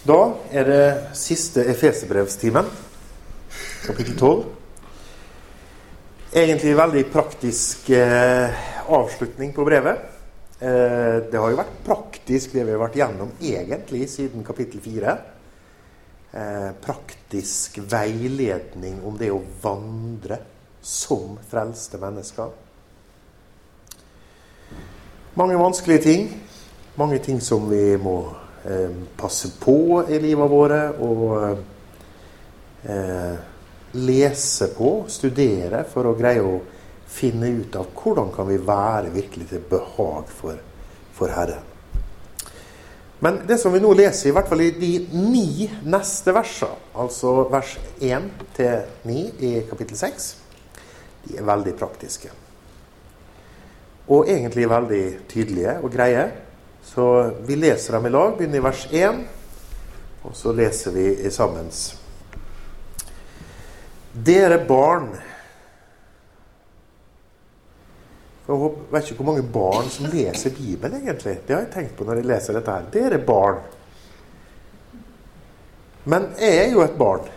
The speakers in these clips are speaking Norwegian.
Da er det siste Efesebrevstimen, kapittel 12. Egentlig veldig praktisk eh, avslutning på brevet. Eh, det har jo vært praktisk, det vi har vært gjennom egentlig siden kapittel 4. Eh, praktisk veiledning om det å vandre som frelste mennesker. Mange vanskelige ting. Mange ting som vi må Eh, passe på i livet våre og eh, lese på, studere, for å greie å finne ut av hvordan kan vi være virkelig til behag for, for Herren. Men det som vi nå leser, i hvert fall i de ni neste versene, altså vers 1 til 9 i kapittel 6, de er veldig praktiske. Og egentlig veldig tydelige og greie. Så vi leser dem i lag. Begynner i vers 1, og så leser vi sammen. Dere barn Jeg vet ikke hvor mange barn som leser Bibelen, egentlig. Det har jeg tenkt på når jeg leser dette her. Dere barn. Men jeg er jo et barn.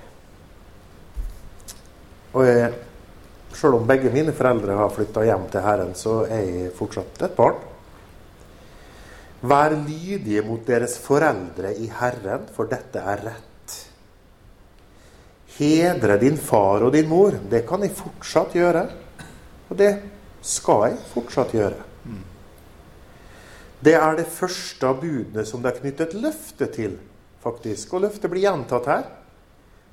Og jeg, selv om begge mine foreldre har flytta hjem til Herren, så er jeg fortsatt et barn. Vær lydige mot deres foreldre i Herren, for dette er rett. Hedre din far og din mor. Det kan jeg fortsatt gjøre. Og det skal jeg fortsatt gjøre. Det er det første av budene som det er knyttet løfte til, faktisk. Og løftet blir gjentatt her.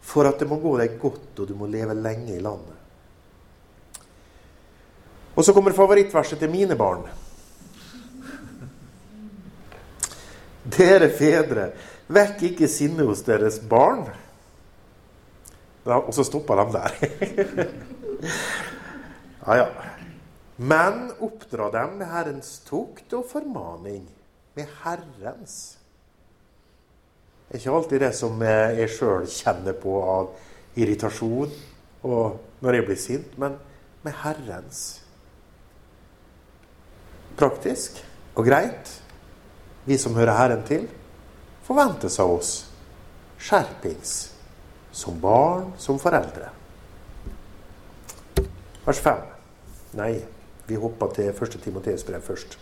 For at det må gå deg godt, og du må leve lenge i landet. Og så kommer favorittverset til mine barn. Dere fedre, vekk ikke sinnet hos deres barn. Og så stoppa de der. ja, ja. Men oppdra dem med Herrens tukt og formaning. Med Herrens. Det er ikke alltid det som jeg sjøl kjenner på av irritasjon og når jeg blir sint, men med Herrens. Praktisk og greit vi som hører Herren til, forventes av oss skjerpings. Som barn, som foreldre. Vers 5. Nei, vi hopper til 1. Timoteus brev først.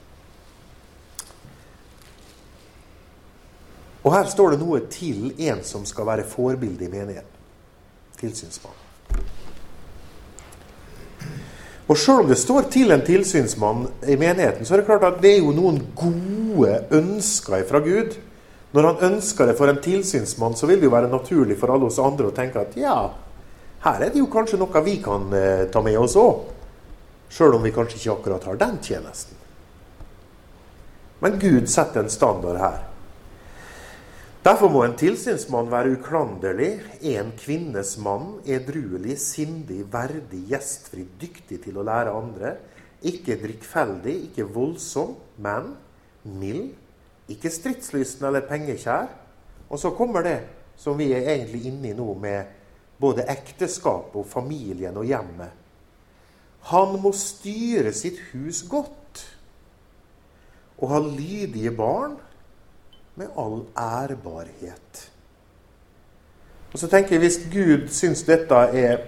Og her står det noe til en som skal være forbilde i menigheten. Tilsynsmann. Og sjøl om det står til en tilsynsmann i menigheten, så er det klart at det er jo noen gode ønsker fra Gud. Når han ønsker det for en tilsynsmann, så vil det jo være naturlig for alle oss andre å tenke at ja, her er det jo kanskje noe vi kan eh, ta med oss òg. Sjøl om vi kanskje ikke akkurat har den tjenesten. Men Gud setter en standard her. Derfor må en tilsynsmann være uklanderlig, en kvinnes mann, edruelig, sindig, verdig, gjestfri, dyktig til å lære andre, ikke drikkfeldig, ikke voldsom, men mild, ikke stridslysten eller pengekjær. Og så kommer det som vi er egentlig inne i nå, med både ekteskapet og familien og hjemmet. Han må styre sitt hus godt og ha lydige barn med all ærbarhet. Og så tenker jeg Hvis Gud syns dette er,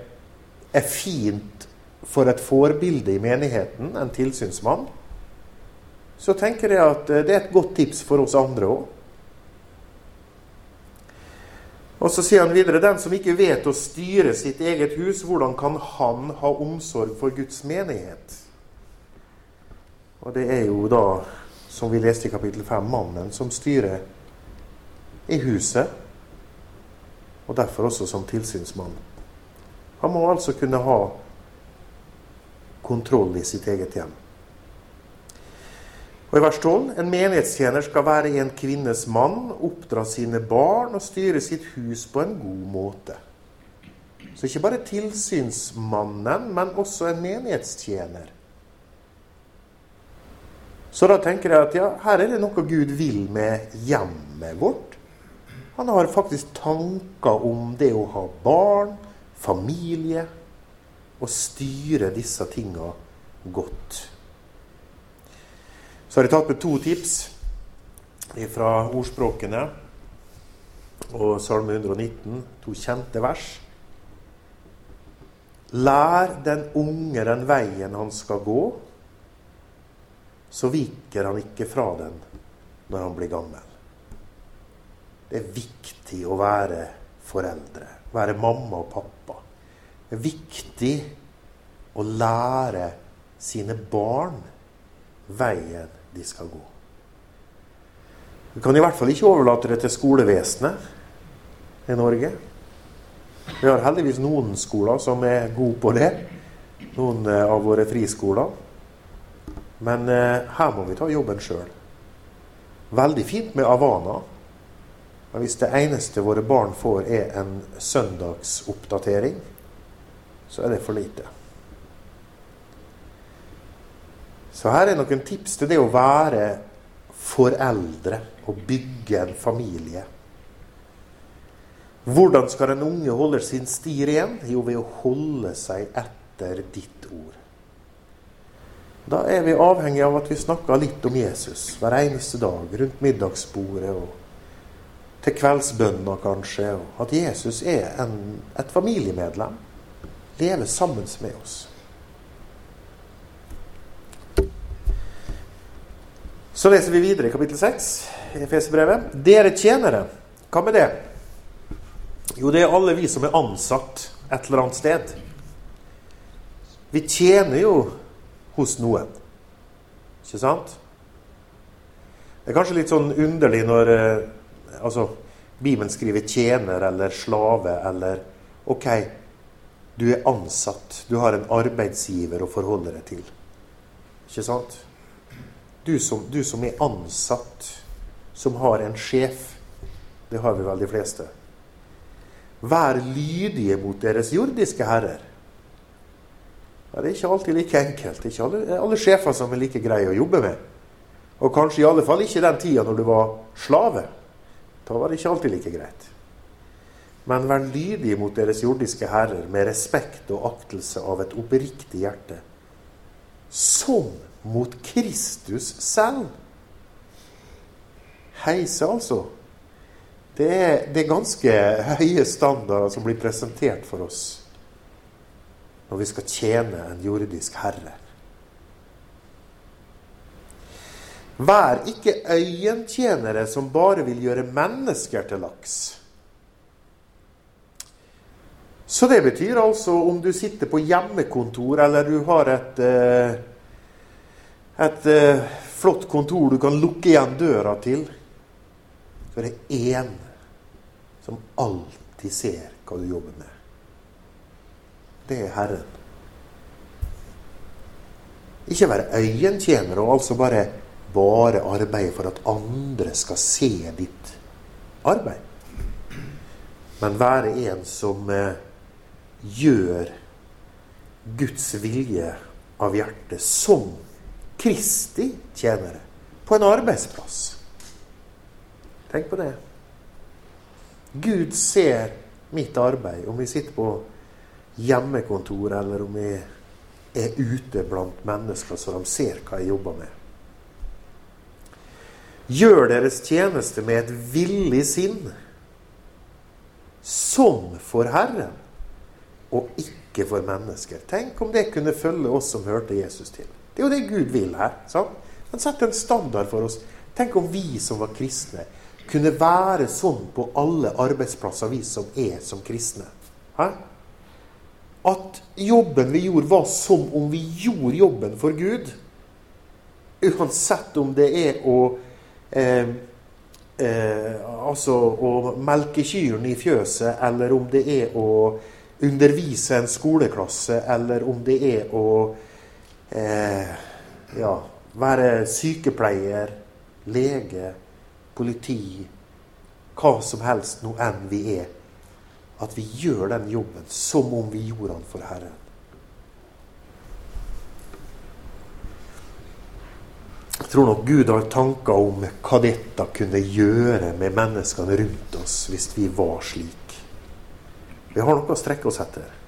er fint for et forbilde i menigheten, en tilsynsmann, så tenker jeg at det er et godt tips for oss andre òg. Og så sier han videre den som ikke vet å styre sitt eget hus, hvordan kan han ha omsorg for Guds menighet? Og det er jo da som vi leste i kapittel 5, mannen som styrer i huset, og derfor også som tilsynsmann. Han må altså kunne ha kontroll i sitt eget hjem. Og I vers 12.: En menighetstjener skal være en kvinnes mann, oppdra sine barn og styre sitt hus på en god måte. Så ikke bare tilsynsmannen, men også en menighetstjener. Så da tenker jeg at ja, her er det noe Gud vil med hjemmet vårt. Han har faktisk tanker om det å ha barn, familie, og styre disse tinga godt. Så har jeg tatt med to tips fra ordspråkene. og Salme 119, to kjente vers. Lær den unge den veien han skal gå, så viker han ikke fra den når han blir gammel. Det er viktig å være foreldre, være mamma og pappa. Det er viktig å lære sine barn veien de skal gå. Vi kan i hvert fall ikke overlate det til skolevesenet i Norge. Vi har heldigvis noen skoler som er gode på det. Noen eh, av våre friskoler. Men eh, her må vi ta jobben sjøl. Veldig fint med Avana. Men hvis det eneste våre barn får, er en søndagsoppdatering, så er det for lite. Så her er noen tips til det å være foreldre og bygge en familie. Hvordan skal en unge holde sin sti ren? Jo, ved å holde seg etter ditt ord. Da er vi avhengig av at vi snakker litt om Jesus hver eneste dag rundt middagsbordet og til kveldsbønna kanskje. Og at Jesus er en, et familiemedlem. Lever sammen med oss. Så leser vi videre i kapittel 6 i Efeserbrevet. Dere tjenere, hva med det? Jo, det er alle vi som er ansatt et eller annet sted. Vi tjener jo hos noen. Ikke sant? Det er kanskje litt sånn underlig når eh, altså, Bibelen skriver 'tjener' eller 'slave' eller OK, du er ansatt. Du har en arbeidsgiver å forholde deg til. Ikke sant? Du som, du som er ansatt, som har en sjef. Det har vi vel de fleste. Vær lydige mot deres jordiske herrer. Det er ikke alltid like enkelt. Ikke alle, alle sjefer som er like greie å jobbe med. Og kanskje i alle fall ikke den tida når du var slave. Da var det ikke alltid like greit. Men vær lydige mot deres jordiske herrer med respekt og aktelse av et oppriktig hjerte. Som mot Kristus selv. Heise, altså. Det er, det er ganske høye standarder som blir presentert for oss når vi skal tjene en jordisk herre. Vær ikke øyentjenere som bare vil gjøre mennesker til laks. Så det betyr altså om du sitter på hjemmekontor, eller du har et, eh, et eh, flott kontor du kan lukke igjen døra til, så er det én som alltid ser hva du jobber med. Det er Herren. Ikke være øyentjener og altså bare, bare arbeide for at andre skal se ditt arbeid. Men være en som eh, gjør Guds vilje av hjertet som Kristi tjenere på en arbeidsplass. Tenk på det. Gud ser mitt arbeid, om vi sitter på hjemmekontor, eller om vi er ute blant mennesker så de ser hva jeg jobber med. Gjør deres tjeneste med et villig sinn, som for Herren, og ikke for mennesker. Tenk om det kunne følge oss som hørte Jesus til. Det er jo det Gud vil her. sant? Han setter en standard for oss. Tenk om vi som var kristne, kunne være sånn på alle arbeidsplasser, vi som er som kristne. Hæ? At jobben vi gjorde, var som om vi gjorde jobben for Gud. Uansett om det er å eh, eh, Altså å melke kyrne i fjøset, eller om det er å undervise en skoleklasse, eller om det er å eh, ja, være sykepleier, lege politi, hva som helst nå enn vi er, at vi gjør den jobben som om vi gjorde den for Herren. Jeg tror nok Gud har tanker om hva dette kunne gjøre med menneskene rundt oss hvis vi var slik. Vi har noe å strekke oss etter.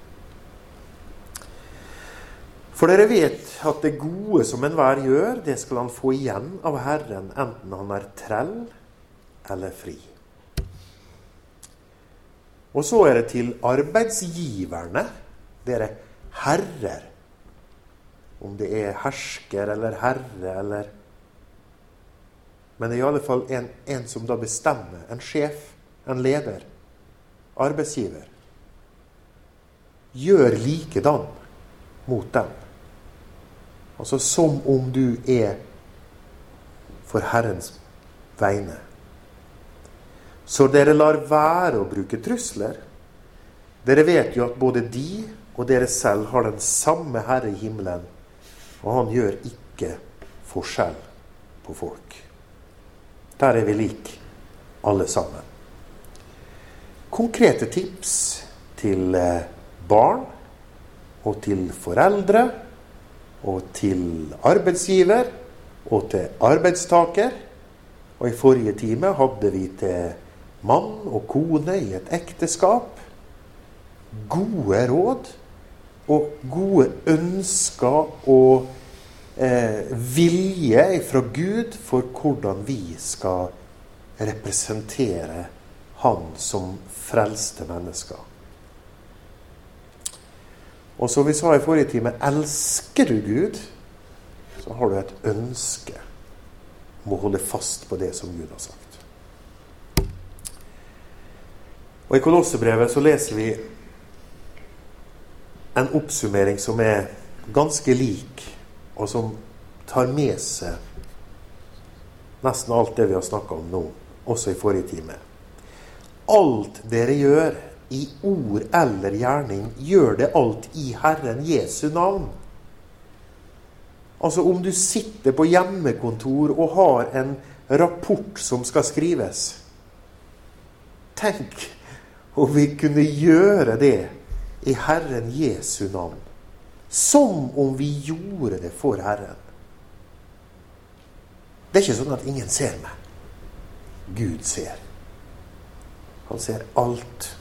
For dere vet at det gode som enhver gjør, det skal han få igjen av Herren, enten han er trell eller fri. Og så er det til arbeidsgiverne. Dere herrer. Om det er hersker eller herre eller Men det er i alle fall en, en som da bestemmer. En sjef. En leder. Arbeidsgiver. Gjør likedan mot dem. Altså som om du er for Herrens vegne. Så dere lar være å bruke trusler. Dere vet jo at både de og dere selv har den samme Herre i himmelen, og han gjør ikke forskjell på folk. Der er vi like, alle sammen. Konkrete tips til eh, barn og til foreldre og til arbeidsgiver og til arbeidstaker. Og i forrige time hadde vi til mann og kone i et ekteskap gode råd og gode ønsker og eh, vilje fra Gud for hvordan vi skal representere Han som frelste mennesker. Og som vi sa i forrige time, elsker du Gud, så har du et ønske om å holde fast på det som Gud har sagt. Og I Kolossebrevet så leser vi en oppsummering som er ganske lik, og som tar med seg nesten alt det vi har snakka om nå, også i forrige time. Alt dere gjør, i ord eller gjerning, gjør det alt i Herren Jesu navn. Altså om du sitter på hjemmekontor og har en rapport som skal skrives. Tenk om vi kunne gjøre det i Herren Jesu navn. Som om vi gjorde det for Herren. Det er ikke sånn at ingen ser meg. Gud ser. Han ser alt.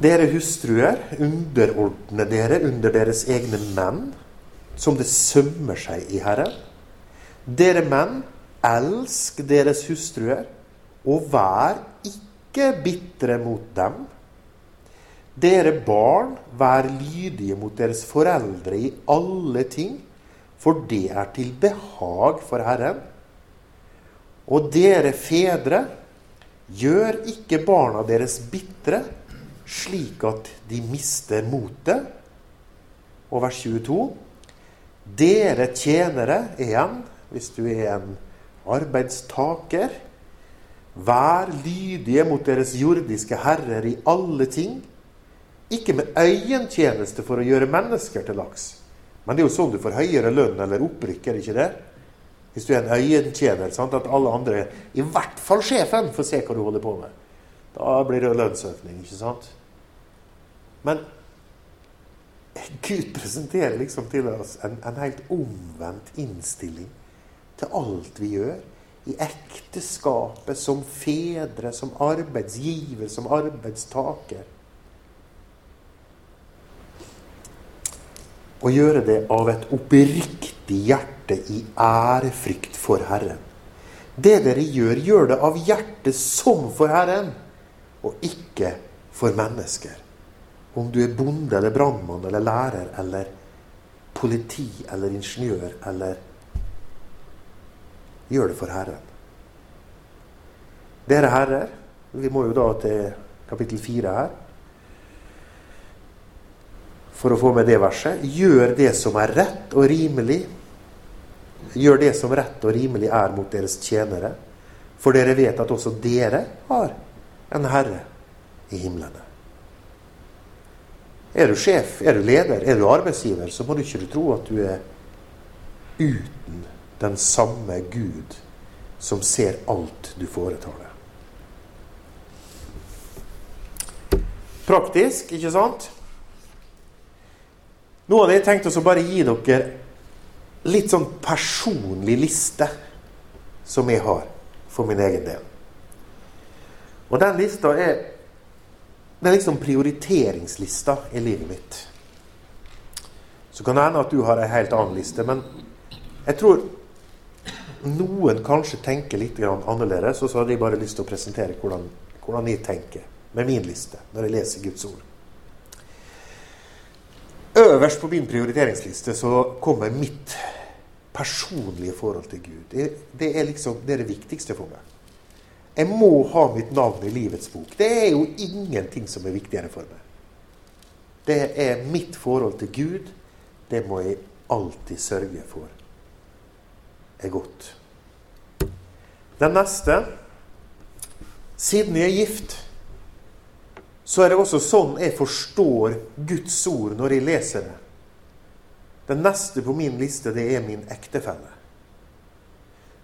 Dere hustruer, underordne dere under deres egne menn, som det sømmer seg i Herren. Dere menn, elsk deres hustruer, og vær ikke bitre mot dem. Dere barn, vær lydige mot deres foreldre i alle ting, for det er til behag for Herren. Og dere fedre, gjør ikke barna deres bitre, slik at de mister motet. Og vers 22. Dere tjenere, igjen, hvis du er en arbeidstaker, vær lydige mot deres jordiske herrer i alle ting. Ikke med øyentjeneste for å gjøre mennesker til laks. Men det er jo sånn du får høyere lønn eller opprykk, er det ikke det? Hvis du er en øyentjener, sant? at alle andre, i hvert fall sjefen, får se hva du holder på med. Da blir det lønnsøkning, ikke sant? Men Gud presenterer liksom til oss en, en helt omvendt innstilling til alt vi gjør. I ekteskapet, som fedre, som arbeidsgiver, som arbeidstaker. Å gjøre det av et oppriktig hjerte i ærefrykt for Herren. Det dere gjør, gjør det av hjertet som for Herren, og ikke for mennesker. Om du er bonde eller brannmann eller lærer eller politi eller ingeniør eller Gjør det for Herren. Dere herrer, vi må jo da til kapittel fire her for å få med det verset. Gjør det som er rett og rimelig. Gjør det som rett og rimelig er mot deres tjenere. For dere vet at også dere har en herre i himlene. Er du sjef, er du leder, er du arbeidsgiver, så må du ikke tro at du er uten den samme Gud som ser alt du foretar deg. Praktisk, ikke sant? Nå hadde jeg tenkt å bare gi dere litt sånn personlig liste som jeg har for min egen del. Og den lista er det er liksom prioriteringslista i livet mitt. Så kan det hende at du har ei helt annen liste, men jeg tror noen kanskje tenker litt annerledes, og så hadde jeg bare lyst til å presentere hvordan, hvordan jeg tenker med min liste når jeg leser Guds ord. Øverst på min prioriteringsliste så kommer mitt personlige forhold til Gud. Det, det, er liksom det, er det viktigste for meg. Jeg må ha mitt navn i livets bok. Det er jo ingenting som er viktigere for meg. Det er mitt forhold til Gud. Det må jeg alltid sørge for er godt. Den neste Siden jeg er gift, så er det også sånn jeg forstår Guds ord når jeg leser det. Den neste på min liste, det er min ektefelle.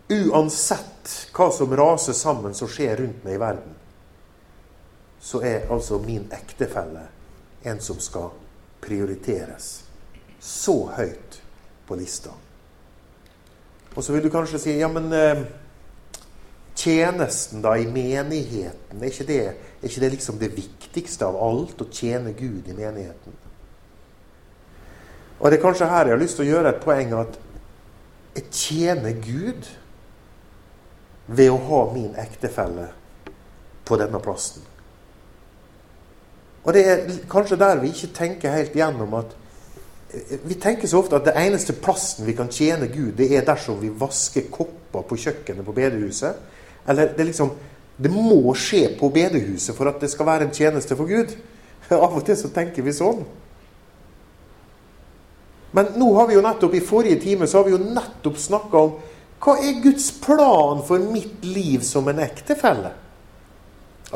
Uansett hva som raser sammen som skjer rundt meg i verden, så er altså min ektefelle en som skal prioriteres så høyt på lista. Og så vil du kanskje si ja, men eh, tjenesten da i menigheten, er ikke, det, er ikke det liksom det viktigste av alt? Å tjene Gud i menigheten? Og det er kanskje her jeg har lyst til å gjøre et poeng at jeg tjener Gud ved å ha min ektefelle på denne plassen. Og det er kanskje der vi ikke tenker helt gjennom at Vi tenker så ofte at det eneste plassen vi kan tjene Gud, det er dersom vi vasker kopper på kjøkkenet på bedehuset. Eller det liksom Det må skje på bedehuset for at det skal være en tjeneste for Gud. Av og til så tenker vi sånn. Men nå har vi jo nettopp, i forrige time så har vi jo nettopp snakka om hva er Guds plan for mitt liv som en ektefelle?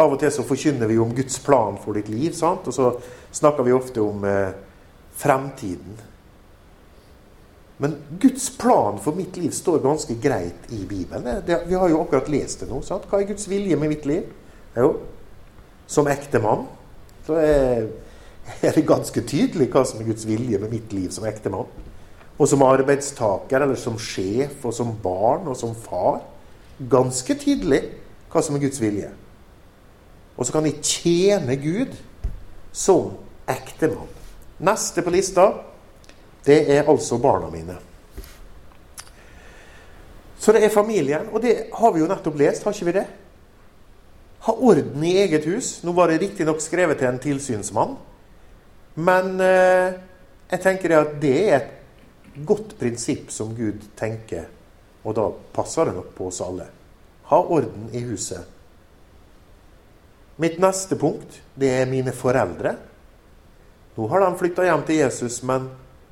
Av og til så forkynner vi om Guds plan for ditt liv, sant? og så snakker vi ofte om eh, fremtiden. Men Guds plan for mitt liv står ganske greit i Bibelen. Det, vi har jo akkurat lest det nå. Sant? Hva er Guds vilje med mitt liv? Jo, som ektemann så er er det ganske tydelig hva som er Guds vilje med mitt liv som ektemann. Og som arbeidstaker, eller som sjef, og som barn og som far. Ganske tydelig hva som er Guds vilje. Og så kan de tjene Gud som ektemann. Neste på lista, det er altså barna mine. Så det er familien, og det har vi jo nettopp lest, har ikke vi det? Ha orden i eget hus. Nå var det riktignok skrevet til en tilsynsmann. Men eh, jeg tenker at det er et godt prinsipp som Gud tenker, og da passer det nok på oss alle. Ha orden i huset. Mitt neste punkt, det er mine foreldre. Nå har de flytta hjem til Jesus, men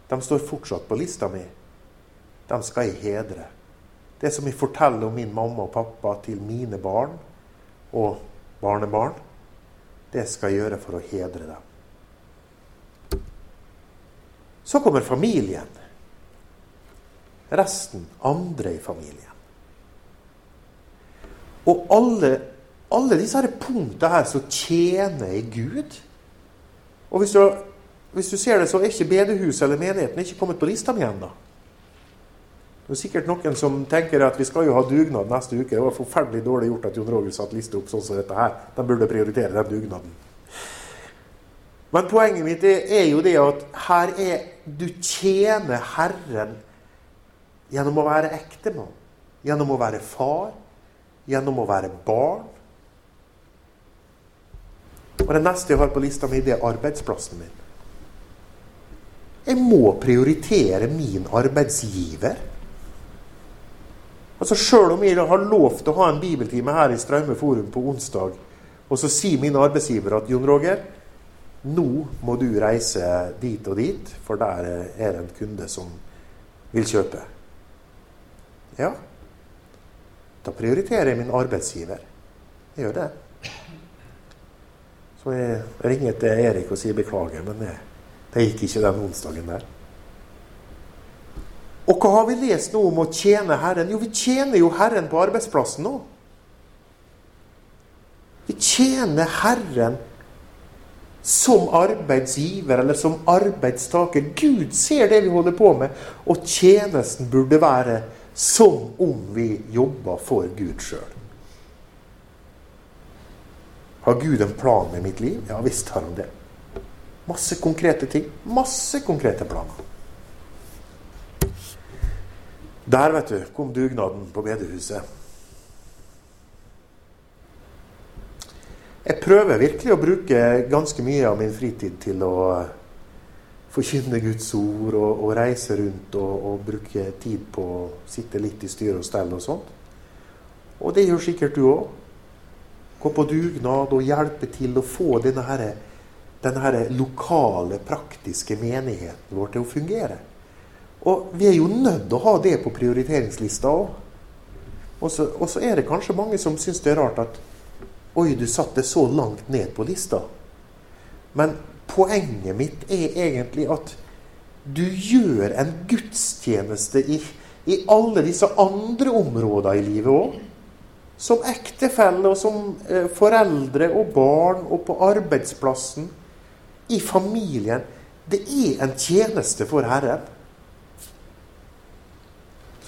de står fortsatt på lista mi. De skal jeg hedre. Det som jeg forteller om min mamma og pappa til mine barn og barnebarn, det skal jeg gjøre for å hedre dem. Så kommer familien. Resten andre i familien. Og alle, alle disse her punktene her så tjener jeg Gud. Og hvis du, hvis du, ser det, så er ikke bedehuset eller menigheten ikke kommet på lista mi ennå. Det er sikkert noen som tenker at vi skal jo ha dugnad neste uke. Det var forferdelig dårlig gjort at Jon Roger satte liste opp sånn som dette her. De burde prioritere den dugnaden. Men poenget mitt er jo det at her er Du tjener Herren gjennom å være ektemann, gjennom å være far, gjennom å være barn. Og det neste jeg har på lista mi, det er arbeidsplassen min. Jeg må prioritere min arbeidsgiver. Altså Sjøl om jeg har lov til å ha en bibeltime her i Straume forum på onsdag, og så sier min arbeidsgiver at Jon Roger, nå må du reise dit og dit, for der er det en kunde som vil kjøpe. Ja, da prioriterer jeg min arbeidsgiver. Jeg gjør det. Så jeg ringer til Erik og sier beklager, men det, det gikk ikke den onsdagen der. Og hva har vi lest nå om å tjene Herren? Jo, vi tjener jo Herren på arbeidsplassen nå. Vi tjener Herren som arbeidsgiver eller som arbeidstaker. Gud ser det vi holder på med, og tjenesten burde være som om vi jobber for Gud sjøl. Har Gud en plan med mitt liv? Ja visst har han det. Masse konkrete ting. Masse konkrete planer. Der, vet du, kom dugnaden på bedehuset. Jeg prøver virkelig å bruke ganske mye av min fritid til å forkynne Guds ord og, og reise rundt og, og, bruke tid på å sitte litt i styre og stell og sånt. Og det gjør sikkert du òg. Gå på dugnad og hjelpe til å få denne, her, denne her lokale, praktiske menigheten vår til å fungere. Og vi er jo nødt til å ha det på prioriteringslista òg. Og så er det kanskje mange som syns det er rart at Oi, du satte så langt ned på lista. Men poenget mitt er egentlig at du gjør en gudstjeneste i, i alle disse andre områdene i livet òg. Som ektefelle og som eh, foreldre og barn og på arbeidsplassen. I familien. Det er en tjeneste for Herren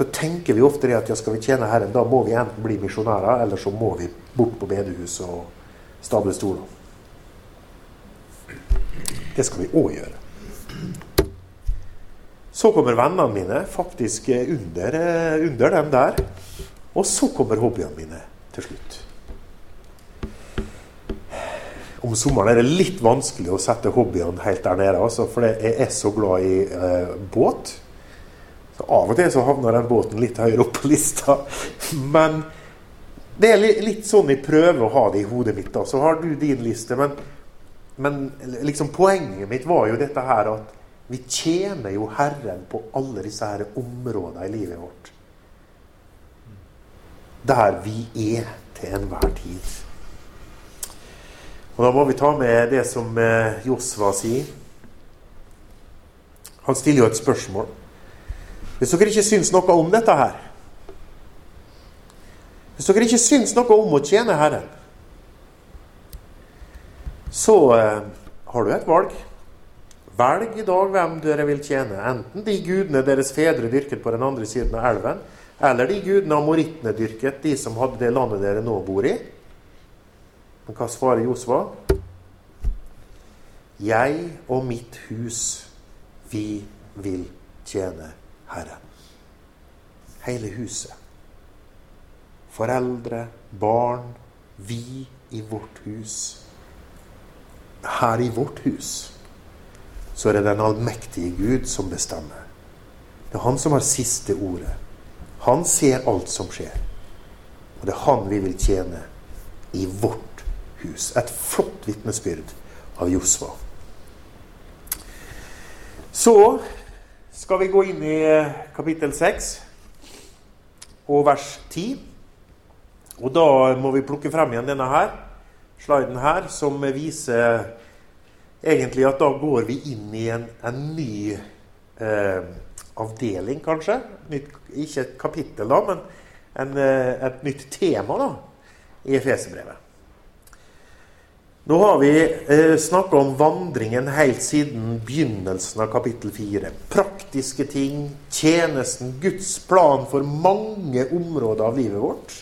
så tenker vi ofte det at ja, skal vi tjene Herren, da må vi enten bli misjonærer, eller så må vi bort på bedehuset og stable stoler. Det skal vi òg gjøre. Så kommer vennene mine faktisk under, eh, under dem der. Og så kommer hobbyene mine til slutt. Om sommeren er det litt vanskelig å sette hobbyene helt der nede, altså, for jeg er så glad i eh, båt. Så Av og til så havner den båten litt høyere opp på lista. Men det er litt sånn jeg prøver å ha det i hodet mitt. da. Så har du din liste. Men, men liksom poenget mitt var jo dette her at vi tjener jo Herren på alle disse her områdene i livet vårt. Der vi er til enhver tid. Og Da må vi ta med det som eh, Josva sier. Han stiller jo et spørsmål. Hvis dere ikke syns noe om dette her Hvis dere ikke syns noe om å tjene Herren, så eh, har du et valg. Velg i dag hvem dere vil tjene. Enten de gudene deres fedre dyrket på den andre siden av elven, eller de gudene amorittene dyrket, de som hadde det landet dere nå bor i. Men hva svarer Josva? Jeg og mitt hus, vi vil tjene Herren. Hele huset. Foreldre, barn, vi i vårt hus. Her i vårt hus så er det den allmektige Gud som bestemmer. Det er han som har siste ordet. Han ser alt som skjer. Og det er han vi vil tjene i vårt hus. Et flott vitnesbyrd av Josva. Så skal vi gå inn i eh, kapittel 6 og vers 10. Og da må vi plukke frem igjen denne her, sliden her, som viser egentlig at da går vi inn i en, en ny eh, avdeling, kanskje. Nytt, ikke et kapittel, da, men en, eh, et nytt tema da, i Efeserbrevet. Nå har vi eh, snakka om vandringen helt siden begynnelsen av kapittel 4. Praktiske ting, tjenesten, Guds plan for mange områder av livet vårt.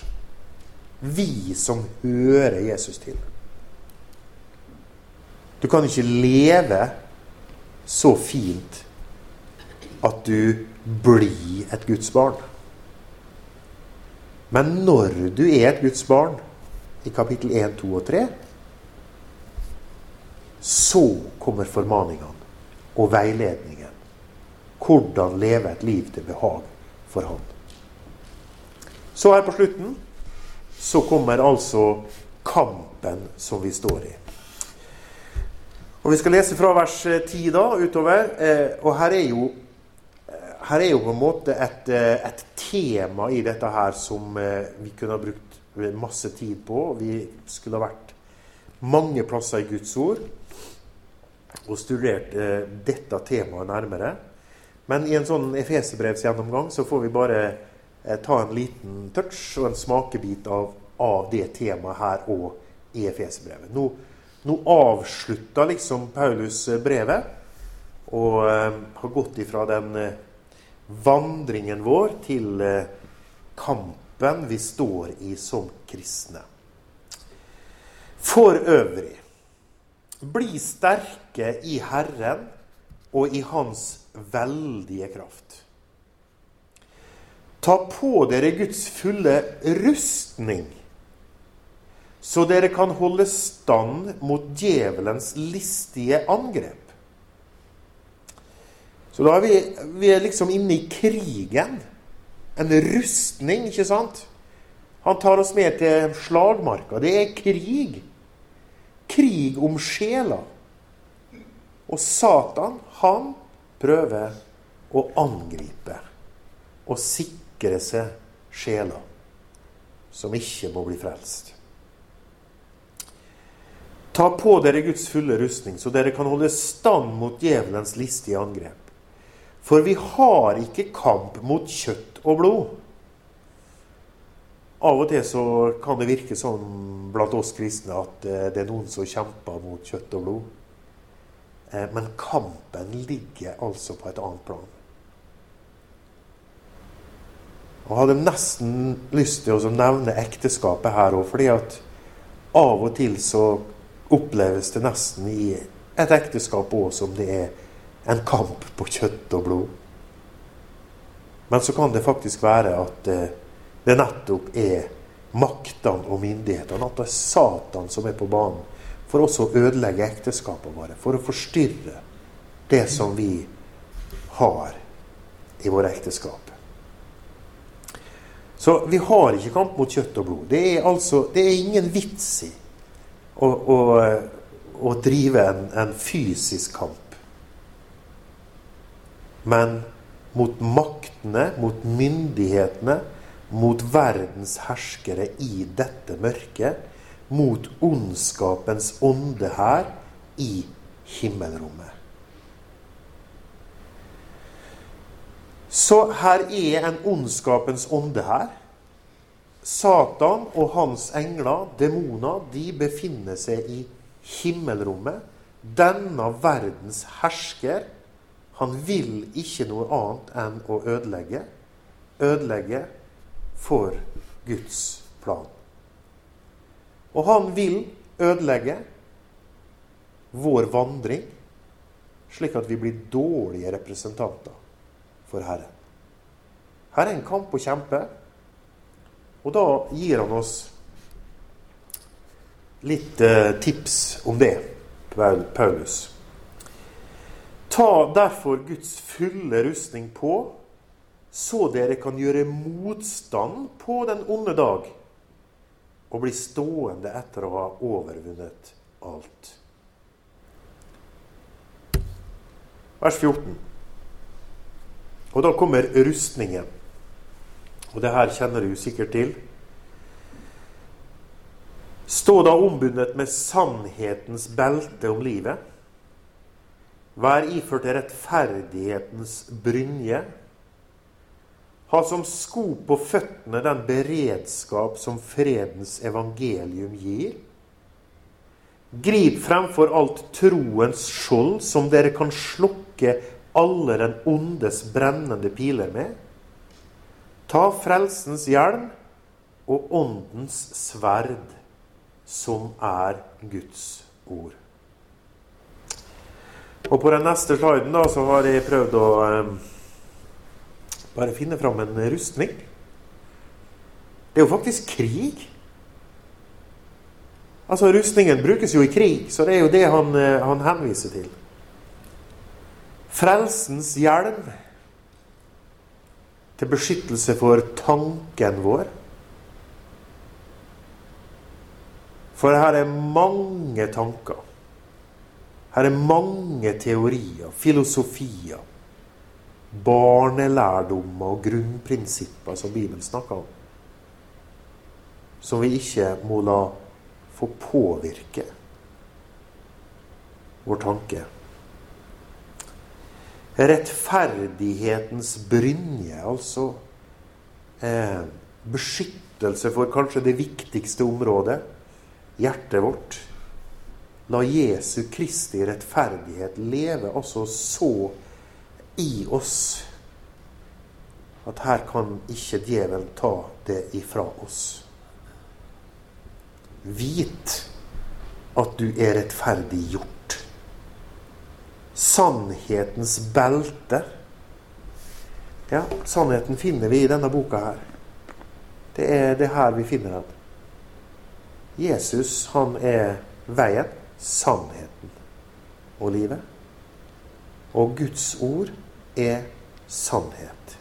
Vi som hører Jesus til. Du kan ikke leve så fint at du blir et Guds barn. Men når du er et Guds barn, i kapittel 1, 2 og 3 så kommer formaningene og veiledningen. Hvordan leve et liv til behag for Han. Så her på slutten så kommer altså kampen som vi står i. Og Vi skal lese fra vers 10 da, utover. Eh, og her er jo her er jo på en måte et, eh, et tema i dette her som eh, vi kunne ha brukt masse tid på. Vi skulle ha vært mange plasser i Guds ord og studert eh, dette temaet nærmere. Men i en sånn Efeserbrevsgjennomgang så får vi bare eh, ta en liten touch og en smakebit av, av det temaet her og i Efeserbrevet. Nå, nå avslutta liksom Paulus eh, brevet og eh, har gått ifra den eh, vandringen vår til kampen vi står i som kristne. For øvrig bli sterke i Herren og i Hans veldige kraft. Ta på dere Guds fulle rustning, så dere kan holde stand mot djevelens listige angrep. Så da er vi, vi er liksom inne i krigen. En rustning, ikke sant? Han tar oss med til slagmarka. Det er krig. Krig om sjela. Og Satan, han prøver å angripe og sikre seg sjela som ikke må bli frelst. Ta på dere Guds fulle rustning, så dere kan holde stand mot djevelens listige angrep. For vi har ikke kamp mot kjøtt og blod. Av og til så kan det virke sånn blant oss kristne at eh, det er noen som kjemper mot kjøtt og blod. Eh, men kampen ligger altså på et annet plan. Og hadde nesten lyst til å nevne ekteskapet her òg, fordi at av og til så oppleves det nesten i et ekteskap òg som det er en kamp på kjøtt og blod. Men så kan det faktisk være at eh, det nettopp er maktene og myndighetene, at det er Satan som er på banen for også å ødelegge ekteskapene våre, for å forstyrre det som vi har i våre ekteskap. Så vi har ikke kamp mot kjøtt og blod. Det er, altså, det er ingen vits i å, å, å drive en, en, fysisk kamp. Men mot maktene, mot myndighetene, mot verdens herskere i dette mørket, mot ondskapens ånde her i himmelrommet. Så her er en ondskapens ånde her. Satan og hans engler, demoner, de befinner seg i himmelrommet. Denne verdens hersker, han vil ikke noe annet enn å ødelegge. Ødelegge for Guds plan. Og han vil ødelegge vår vandring, slik at vi blir dårlige representanter for Herren. Her er en kamp å kjempe. Og da gir han oss litt eh, tips om det, Paulus. Ta derfor Guds fulle rustning på, så dere kan gjøre motstand på den onde dag og bli stående etter å ha overvunnet alt. Vers 14. Og da kommer rustningen. Og det her kjenner du sikkert til. Stå da ombundet med sannhetens belte om livet. Vær iført rettferdighetens brynje. Ha som sko på føttene den beredskap som fredens evangelium gir. Grip fremfor alt troens skjold, som dere kan slukke alle den ondes brennende piler med. Ta frelsens hjelm og åndens sverd, som er Guds ord. Og På den neste sliden da, så har jeg prøvd å eh, bare finne fram en rustning. Det er jo faktisk krig. Altså, Rustningen brukes jo i krig, så det er jo det han, eh, han henviser til. Frelsens hjelm til beskyttelse for tanken vår. For her er mange tanker. Her er mange teorier, filosofier, barnelærdommer og grunnprinsipper som Bibelen snakker om. Som vi ikke må la få påvirke vår tanke rettferdighetens brynje, altså eh, beskyttelse for kanskje det viktigste området, hjertet vårt. La Jesu Kristi rettferdighet leve altså så i oss at her kan ikke djevelen ta det ifra oss. Vit at du er rettferdiggjort sannhetens belte. Ja, sannheten finner vi i denne boka her. Det er det her vi finner den. Jesus, han er veien, sannheten og livet. Og Guds ord er sannhet.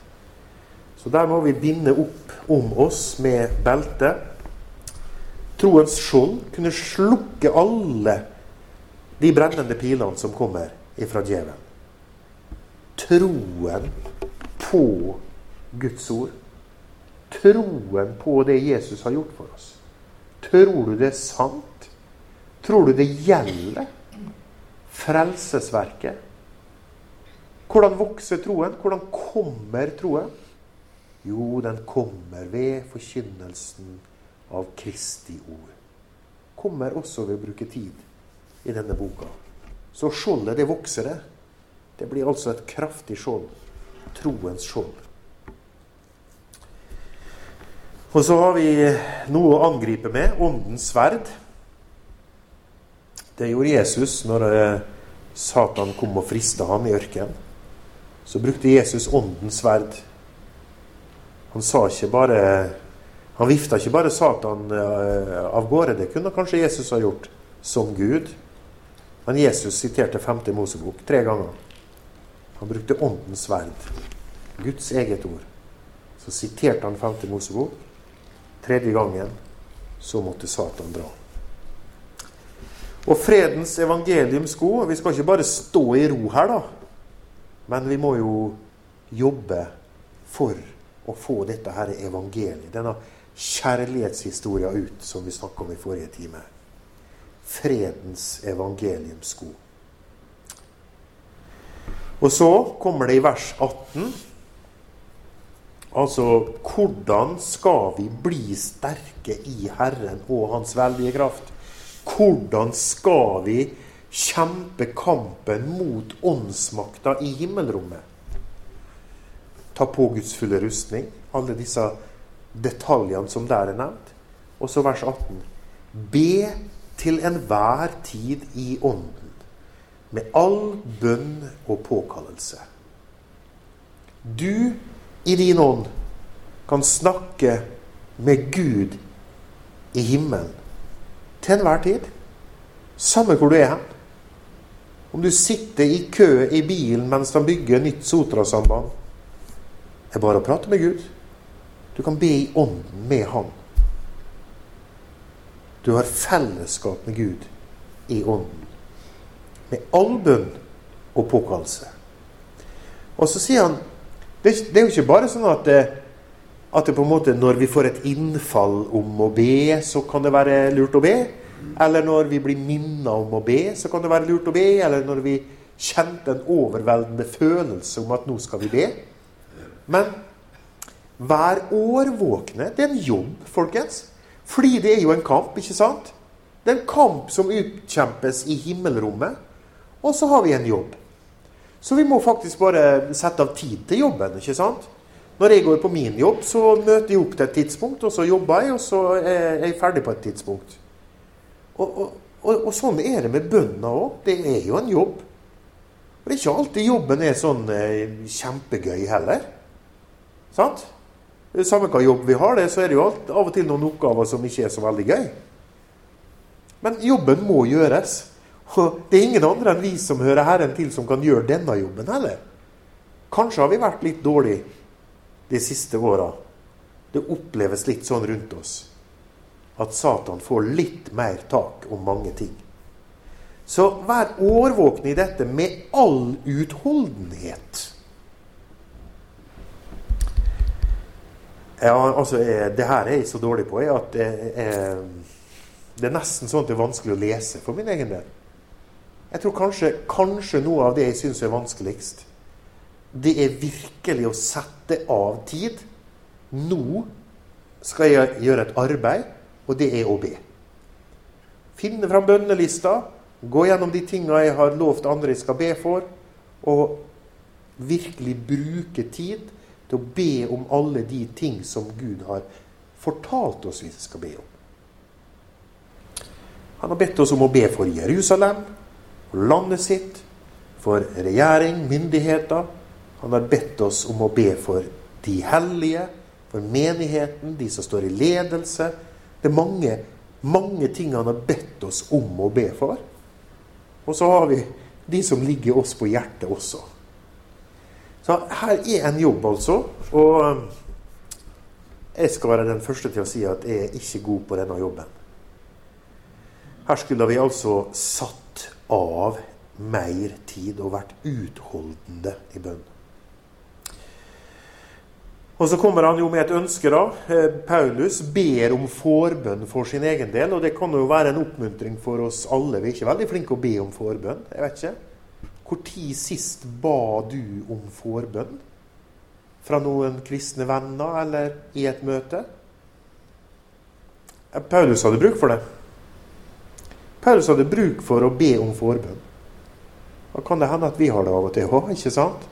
Så der må vi binde opp om oss med belte. Troens skjold kunne slukke alle de brennende pilene som kommer ifra djevelen. Troen på Guds ord. Troen på det Jesus har gjort for oss. Tror du det er sant? Tror du det gjelder? Frelsesverket? Hvordan vokser troen? Hvordan kommer troen? Jo, den kommer ved forkynnelsen av Kristi ord. Kommer også ved å bruke tid i denne boka. Så skjoldet, det vokser, det. Det blir altså et kraftig skjold. Troens skjold. Og så har vi noe å angripe med åndens sverd. Det gjorde Jesus når eh, Satan kom og frista ham i ørkenen. Så brukte Jesus åndens sverd. Han sa ikke bare Han vifta ikke bare Satan eh, av gårde. Det kunne kanskje Jesus ha gjort som Gud. Men Jesus siterte 5. Mosebok tre ganger. Han brukte åndens sverd. Guds eget ord. Så siterte han 5. Mosebok. Tredje gangen så måtte Satan dra. Og fredens evangeliums sko Vi skal ikke bare stå i ro her, da. Men vi må jo jobbe for å få dette her evangeliet, denne kjærlighetshistoria ut, som vi snakka om i forrige time. Fredens evangeliums sko. Og så kommer det i vers 18 Altså, hvordan skal vi bli sterke i Herren og Hans veldige kraft? Hvordan skal vi kjempe kampen mot åndsmakta i himmelrommet? Ta på Guds fulle rustning, alle disse detaljene som der er nevnt. Og så vers 18. Be til enhver tid i ånden, med all bønn og påkallelse. Du i din ånd kan snakke med Gud i himmelen til enhver tid. Samme hvor du er hen. Om du sitter i kø i bilen mens de bygger nytt Sotra-samband. Det er bare å prate med Gud. Du kan be i ånden med Han. Du har fellesskap med Gud i ånden. Med all bønn og påkallelse. Og så sier han det, er jo ikke bare sånn at, det, at det på en måte når vi får et innfall om å be, så kan det være lurt å be. Eller når vi blir minna om å be, så kan det være lurt å be. Eller når vi kjente en overveldende følelse om at nå skal vi be. Men vær årvåkne. Det er en jobb, folkens. Fordi det er jo en kamp, ikke sant? Det er en kamp som utkjempes i himmelrommet. Og så har vi en jobb. Så vi må faktisk bare sette av tid til jobben. ikke sant? Når jeg går på min jobb, så møter jeg opp til et tidspunkt, og så jobber jeg, og så er jeg ferdig på et tidspunkt. Og, og, og, og sånn er det med bønna òg. Det er jo en jobb. Og det er ikke alltid jobben er sånn eh, kjempegøy heller. Sant? Samme hva jobb vi har, det, så er det jo alt, av og til noen oppgaver som ikke er så veldig gøy. Men jobben må gjøres. Og det er ingen andre enn vi som hører Herren til, som kan gjøre denne jobben heller. Kanskje har vi vært litt dårlige de siste åra. Det oppleves litt sånn rundt oss at Satan får litt mer tak om mange ting. Så vær årvåkne i dette med all utholdenhet. Ja, altså, Det her er jeg så dårlig på at det er, det er nesten sånn at det er vanskelig å lese for min egen del. Jeg tror kanskje, kanskje noe av det jeg syns er vanskeligst, det er virkelig å sette av tid. Nå skal jeg gjøre et arbeid, og det er å be. Finne fram bønnelista, gå gjennom de tinga jeg har lovt andre jeg skal be for, og virkelig bruke tid til å be om alle de ting som Gud har fortalt oss vi skal be om. Han har bedt oss om å be for Jerusalem, for landet sitt, for regjering, myndigheter, Han har bedt oss om å be for de hellige, for menigheten, de som står i ledelse. Det er mange, mange ting han har bedt oss om å be for. Og så har vi de som ligger oss på hjertet også. Så her er en jobb, altså. Og um, jeg skal være den første til å si at jeg er ikke god på denne jobben. Her skulle vi altså satt av mer tid og vært utholdende i bønn. Og så kommer han jo med et ønske. da. Eh, Paulus ber om forbønn for sin egen del. Og det kan jo være en oppmuntring for oss alle. Vi er ikke veldig flinke å be om forbønn. jeg vet ikke. Når sist ba du om forbønn? Fra noen kristne venner eller i et møte? Paulus hadde bruk for det. Paulus hadde bruk for å be om forbønn. Da kan det hende at vi har det av og til òg, ikke sant?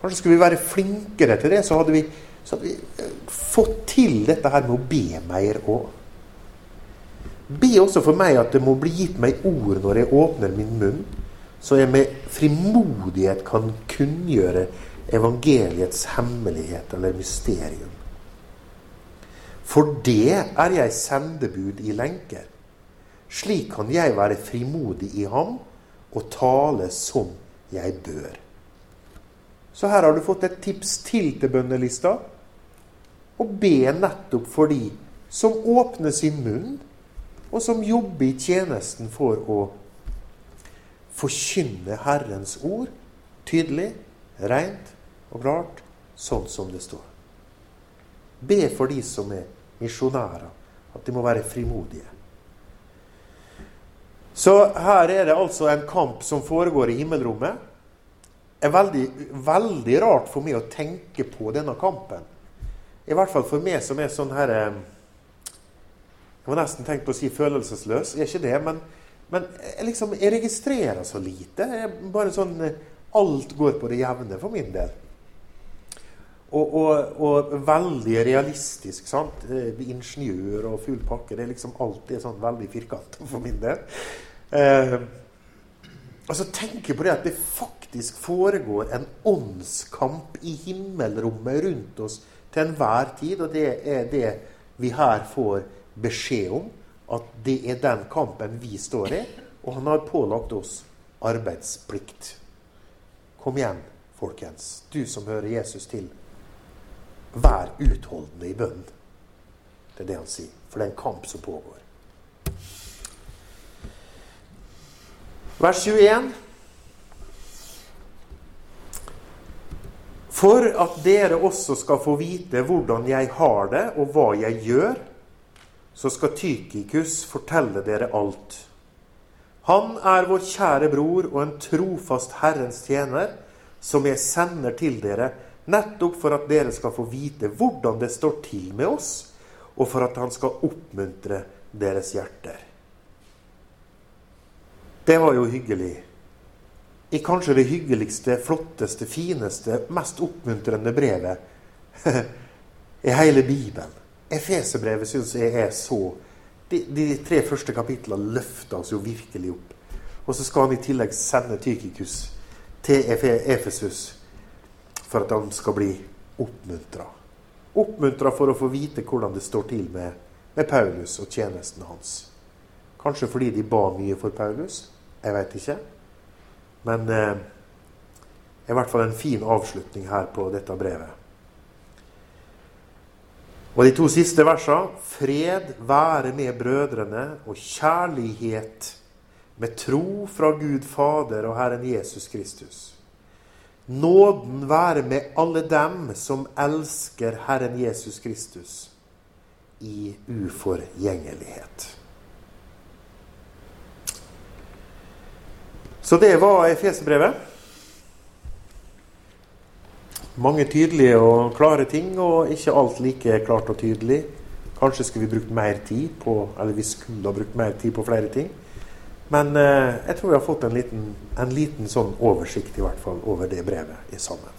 Kanskje skulle vi være flinkere til det, så hadde vi, så hadde vi eh, fått til dette her med å be mer òg. Be også for meg at det må bli gitt meg ord når jeg åpner min munn, så jeg med frimodighet kan kunngjøre evangeliets hemmelighet eller mysterium. For det er jeg sendebud i lenker. Slik kan jeg være frimodig i ham og tale som jeg bør. Så her har du fått et tips til til bønnelista. Å be nettopp for de som åpner sin munn, og som jobber i tjenesten for å forkynne Herrens ord tydelig, rent og klart, sånn som det står. Be for de som er misjonærer, at de må være frimodige. Så her er det altså en kamp som foregår i himmelrommet Det er veldig, veldig rart for meg å tenke på denne kampen. I hvert fall for meg som er sånn her eh, Jeg må nesten tenke på å si følelsesløs. Jeg er ikke det, men, men jeg, liksom, jeg registrerer så lite. Jeg bare sånn Alt går på det jevne for min del. Og, og, og veldig realistisk. sant? Eh, ingeniør og full pakke. Det er liksom alltid sånn veldig firkanta for min del. Eh, og så tenker jeg på det at det faktisk foregår en åndskamp i himmelrommet rundt oss til enhver tid. Og det er det vi her får beskjed om. At det er den kampen vi står i. Og han har pålagt oss arbeidsplikt. Kom igjen, folkens, du som hører Jesus til. Vær utholdende i bønnen. Det er det han sier. For det er en kamp som pågår. Vers 21. For at dere også skal få vite hvordan jeg har det, og hva jeg gjør, så skal Tykikus fortelle dere alt. Han er vår kjære bror og en trofast Herrens tjener, som jeg sender til dere, nettopp for at dere skal få vite hvordan det står til med oss, og for at han skal oppmuntre deres hjerter. Det var jo hyggelig. I kanskje det hyggeligste, flotteste, fineste, mest oppmuntrende brevet i hele Bibelen. Efeserbrevet syns jeg er så de, de, tre første kapitlene løfter oss jo virkelig opp. Og så skal han i tillegg sende Tykikus til Efesus for at han skal bli oppmuntra. Oppmuntra for å få vite hvordan det står til med, med Paulus og tjenesten hans. Kanskje fordi de ba mye for Paulus. Jeg veit ikke. Men eh, i hvert fall en fin avslutning her på dette brevet. Og de to siste versene Fred være med brødrene og kjærlighet med tro fra Gud Fader og Herren Jesus Kristus. Nåden være med alle dem som elsker Herren Jesus Kristus i uforgjengelighet. Så det var Efesebrevet. Mange tydelige og klare ting, og ikke alt like klart og tydelig. Kanskje skulle vi brukt mer tid på Eller vi skulle ha brukt mer tid på flere ting. Men eh, jeg tror vi har fått en liten, en liten, sånn oversikt i hvert fall over det brevet i sammen.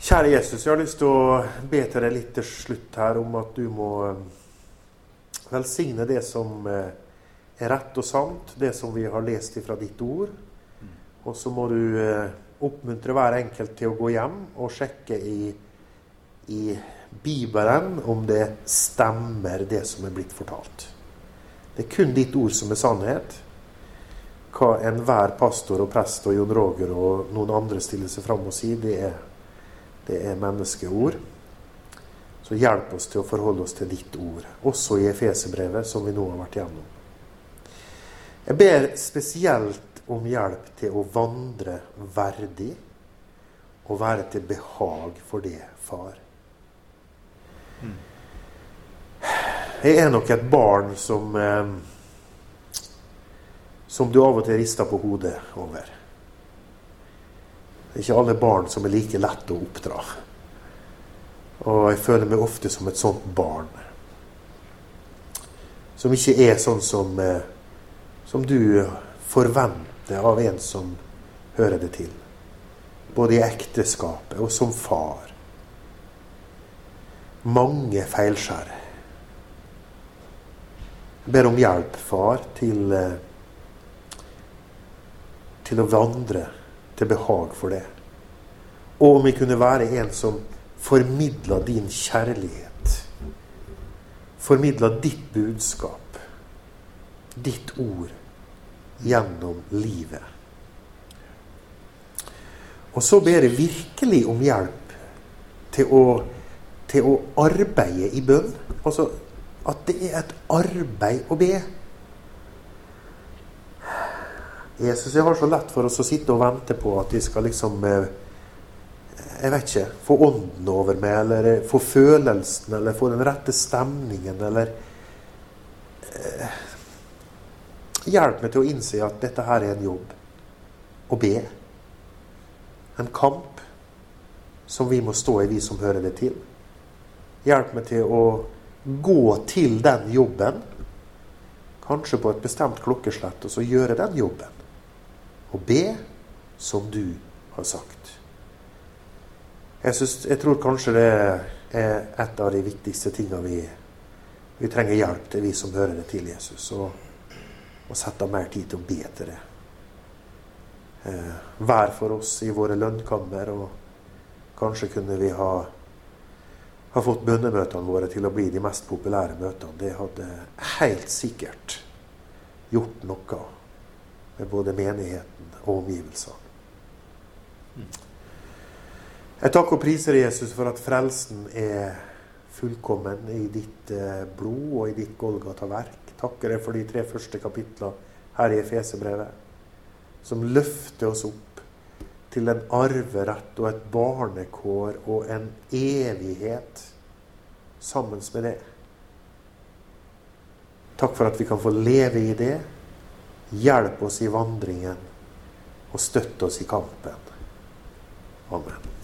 Kjære Jesus, jeg har lyst til å be til deg litt til slutt her om at du må eh, velsigne det som eh, er rett og sant, det som vi har lest ifra ditt ord. Og så må du eh, oppmuntre hver enkelt til å gå hjem og sjekke i, i Bibelen om det stemmer, det som er blitt fortalt. Det er kun ditt ord som er sannhet. Hva enhver pastor og prest og Jon Roger og noen andre stiller seg fram og sier, det er, det er menneskeord. Så hjelp oss til å forholde oss til ditt ord, også i Efeserbrevet, som vi nå har vært gjennom. Jeg ber spesielt om hjelp til å vandre verdig og være til behag for det, far. Jeg er nok et barn som eh, som du av og til rister på hodet over. Det er ikke alle barn som er like lette å oppdra. Og jeg føler meg ofte som et sånt barn. Som ikke er sånn som, eh, som du forventer av en som hører det til. Både i ekteskapet og som far. Mange feilskjær. Jeg ber om hjelp, far, til eh, til å vandre til behag for det. Og om vi kunne være en som formidla din kjærlighet. Formidla ditt budskap, ditt ord, gjennom livet. Og så ber jeg virkelig om hjelp til å, til å arbeide i bønn. Altså at det er et arbeid å be. Jesus jeg har så lett for oss å sitte og vente på at de skal liksom eh, Jeg vet ikke Få ånden over meg, eller eh, få følelsen, eller få den rette stemningen, eller eh, Hjelp meg til å innse at dette her er en jobb. Å be. En kamp som vi må stå i, vi som hører det til. Hjelp meg til å gå til den jobben, kanskje på et bestemt klokkeslett, og så gjøre den jobben og be som du har sagt. Jeg, synes, jeg tror kanskje det er et av de viktigste tingene vi, vi trenger hjelp til, vi som hører det til Jesus. Og, og sette mer tid til å be til det. Eh, hver for oss i våre lønnkammer. Og kanskje kunne vi ha, ha fått bønnemøtene våre til å bli de mest populære møtene. Det hadde helt sikkert gjort noe med både menigheten og omgivelsene. Jeg takker og priser Jesus for at frelsen er fullkommen i ditt eh, blod og i ditt Golgata-verk. Takker deg for de tre første kapitlene her i Efesebrevet, som løfter oss opp til en arverett og et barnekår og en evighet sammen med det. Takk for at vi kan få leve i det Hjelp oss i vandringen, og støtt oss i kampen. Amen.